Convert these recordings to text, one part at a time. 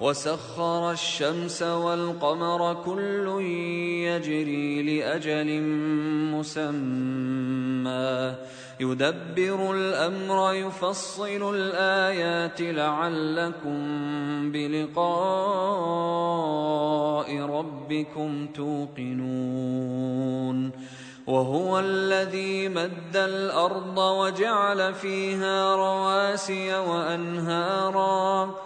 وسخر الشمس والقمر كل يجري لأجل مسمى. يدبر الأمر يفصل الآيات لعلكم بلقاء ربكم توقنون. وهو الذي مد الأرض وجعل فيها رواسي وأنهارا.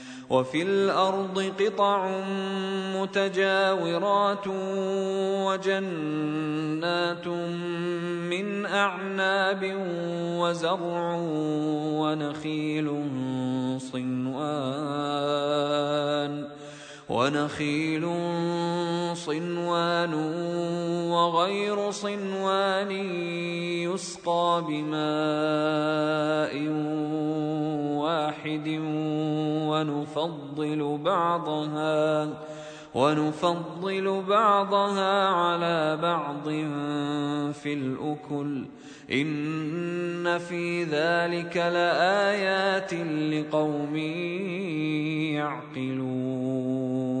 وفي الأرض قطع متجاورات وجنات من أعناب وزرع ونخيل صنوان ونخيل صنوان وغير صنوان يسقى بماء واحد ونفضل بعضها ونفضل بعضها على بعض في الأكل. إن في ذلك لآيات لقوم يعقلون.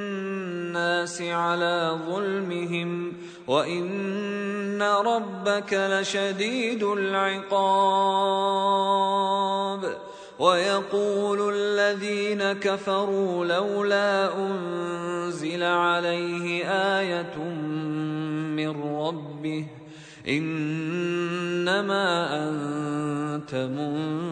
على ظلمهم وإن ربك لشديد العقاب. ويقول الذين كفروا لولا أنزل عليه آية من ربه إنما أنت منذر.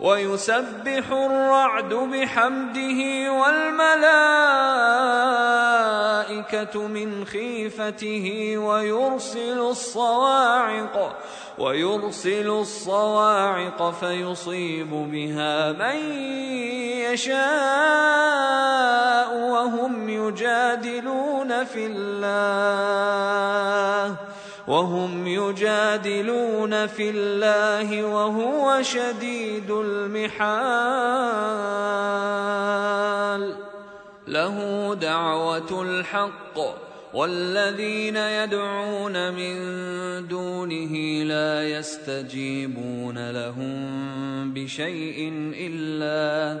ويسبح الرعد بحمده والملائكة من خيفته ويرسل الصواعق ويرسل الصواعق فيصيب بها من يشاء وهم يجادلون في الله. وهم يجادلون في الله وهو شديد المحال. له دعوة الحق والذين يدعون من دونه لا يستجيبون لهم بشيء إلا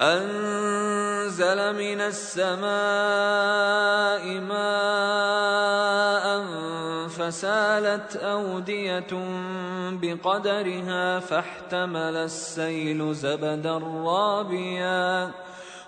أنزل من السماء ماء فسالت أودية بقدرها فاحتمل السيل زبدا رابيا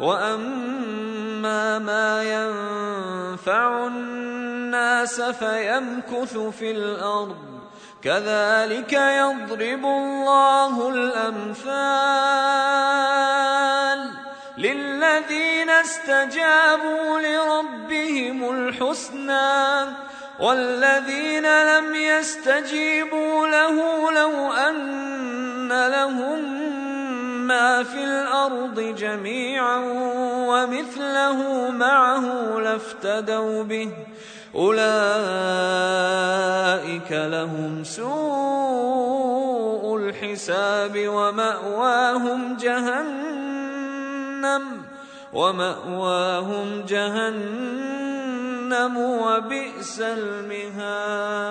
وأما ما ينفع الناس فيمكث في الأرض كذلك يضرب الله الأمثال للذين استجابوا لربهم الحسنى والذين لم يستجيبوا له لو أن لهم ما في الأرض جميعا ومثله معه لافتدوا به أولئك لهم سوء الحساب ومأواهم جهنم ومأواهم جهنم وبئس المهاد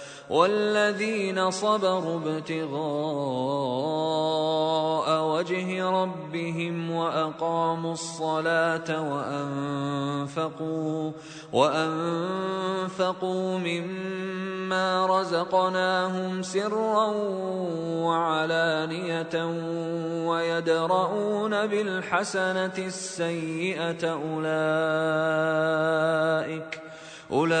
والذين صبروا ابتغاء وجه ربهم وأقاموا الصلاة وأنفقوا وأنفقوا مما رزقناهم سرا وعلانية ويدرؤون بالحسنة السيئة أولئك أولئك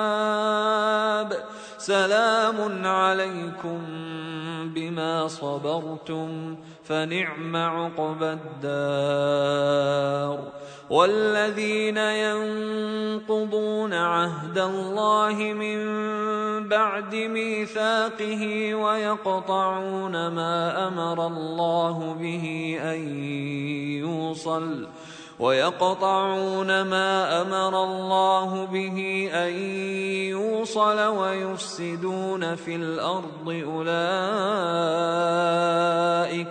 سلام عليكم بما صبرتم فنعم عقبى الدار. والذين ينقضون عهد الله من بعد ميثاقه ويقطعون ما أمر الله به أن يوصل ويقطعون ما أمر الله به أن يوصل ويفسدون في الأرض أولئك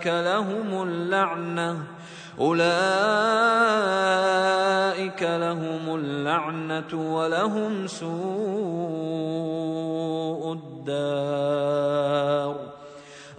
لهم اللعنة أولئك لهم اللعنة ولهم سوء الدار.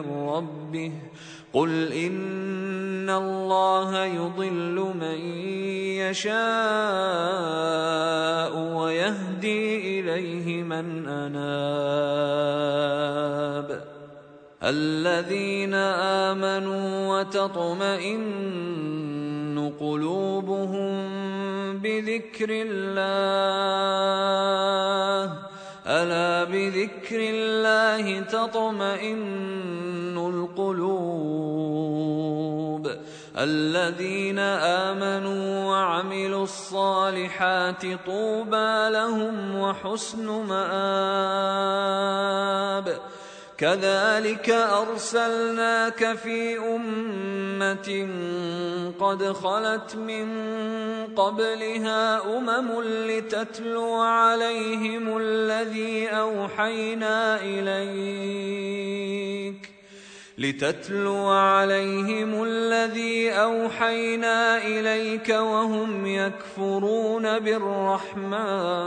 من ربه قل إن الله يضل من يشاء ويهدي إليه من أناب الذين آمنوا وتطمئن قلوبهم بذكر الله ألا بذكر الله تطمئن القلوب الذين آمنوا وعملوا الصالحات طوبى لهم وحسن مآب كذلك أرسلناك في أمة قد خلت من قبلها أمم لتتلو عليهم الذي أوحينا إليك لتتلو عليهم الذي أوحينا إليك وهم يكفرون بالرحمن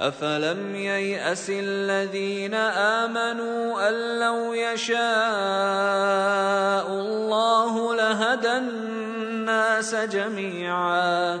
أفلم ييأس الذين آمنوا أن لو يشاء الله لهدى الناس جميعا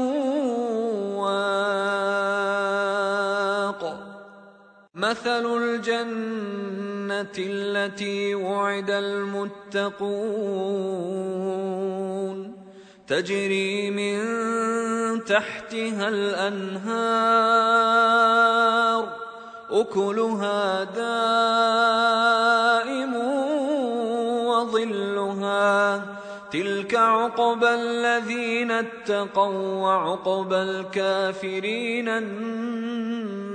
مثل الجنة التي وعد المتقون. تجري من تحتها الأنهار أكلها دائم وظلها. تلك عقبى الذين اتقوا وعقبى الكافرين النار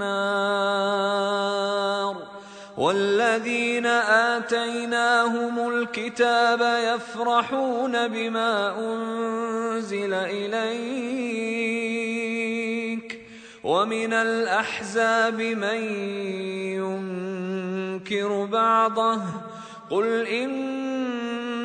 والذين آتيناهم الكتاب يفرحون بما أنزل إليك ومن الأحزاب من ينكر بعضه قل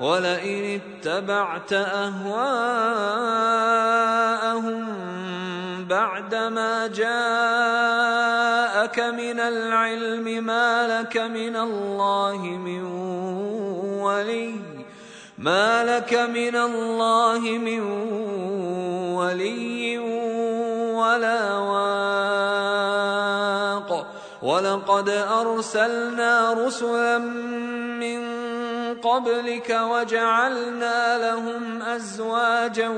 ولئن اتبعت أهواءهم بعدما جاءك من العلم ما لك من الله من ولي ما لك من الله من ولي ولا واق. ولقد أرسلنا رسلا من قبلك وجعلنا لهم أزواجا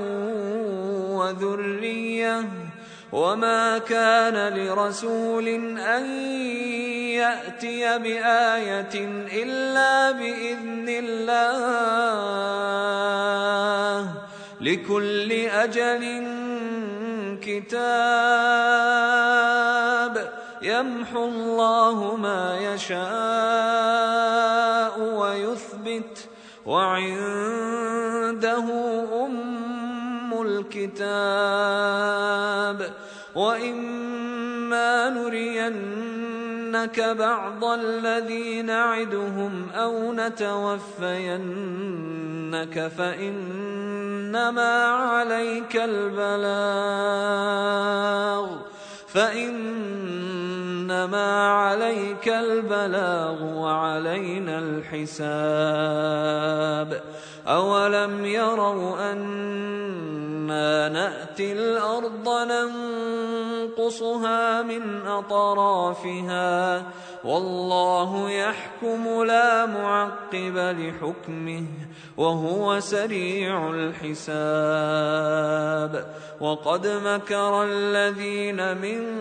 وذرية. وما كان لرسول أن يأتي بآية إلا بإذن الله. لكل أجل كتاب. يمحو الله ما يشاء ويثبت وعنده أم الكتاب وإما نرينك بعض الذي نعدهم أو نتوفينك فإنما عليك البلاغ فإنما عليك البلاغ وعلينا الحساب. أولم يروا أنا نأتي الأرض ننقصها من أطرافها؟ والله يحكم لا معقب لحكمه وهو سريع الحساب. وقد مكر الذين من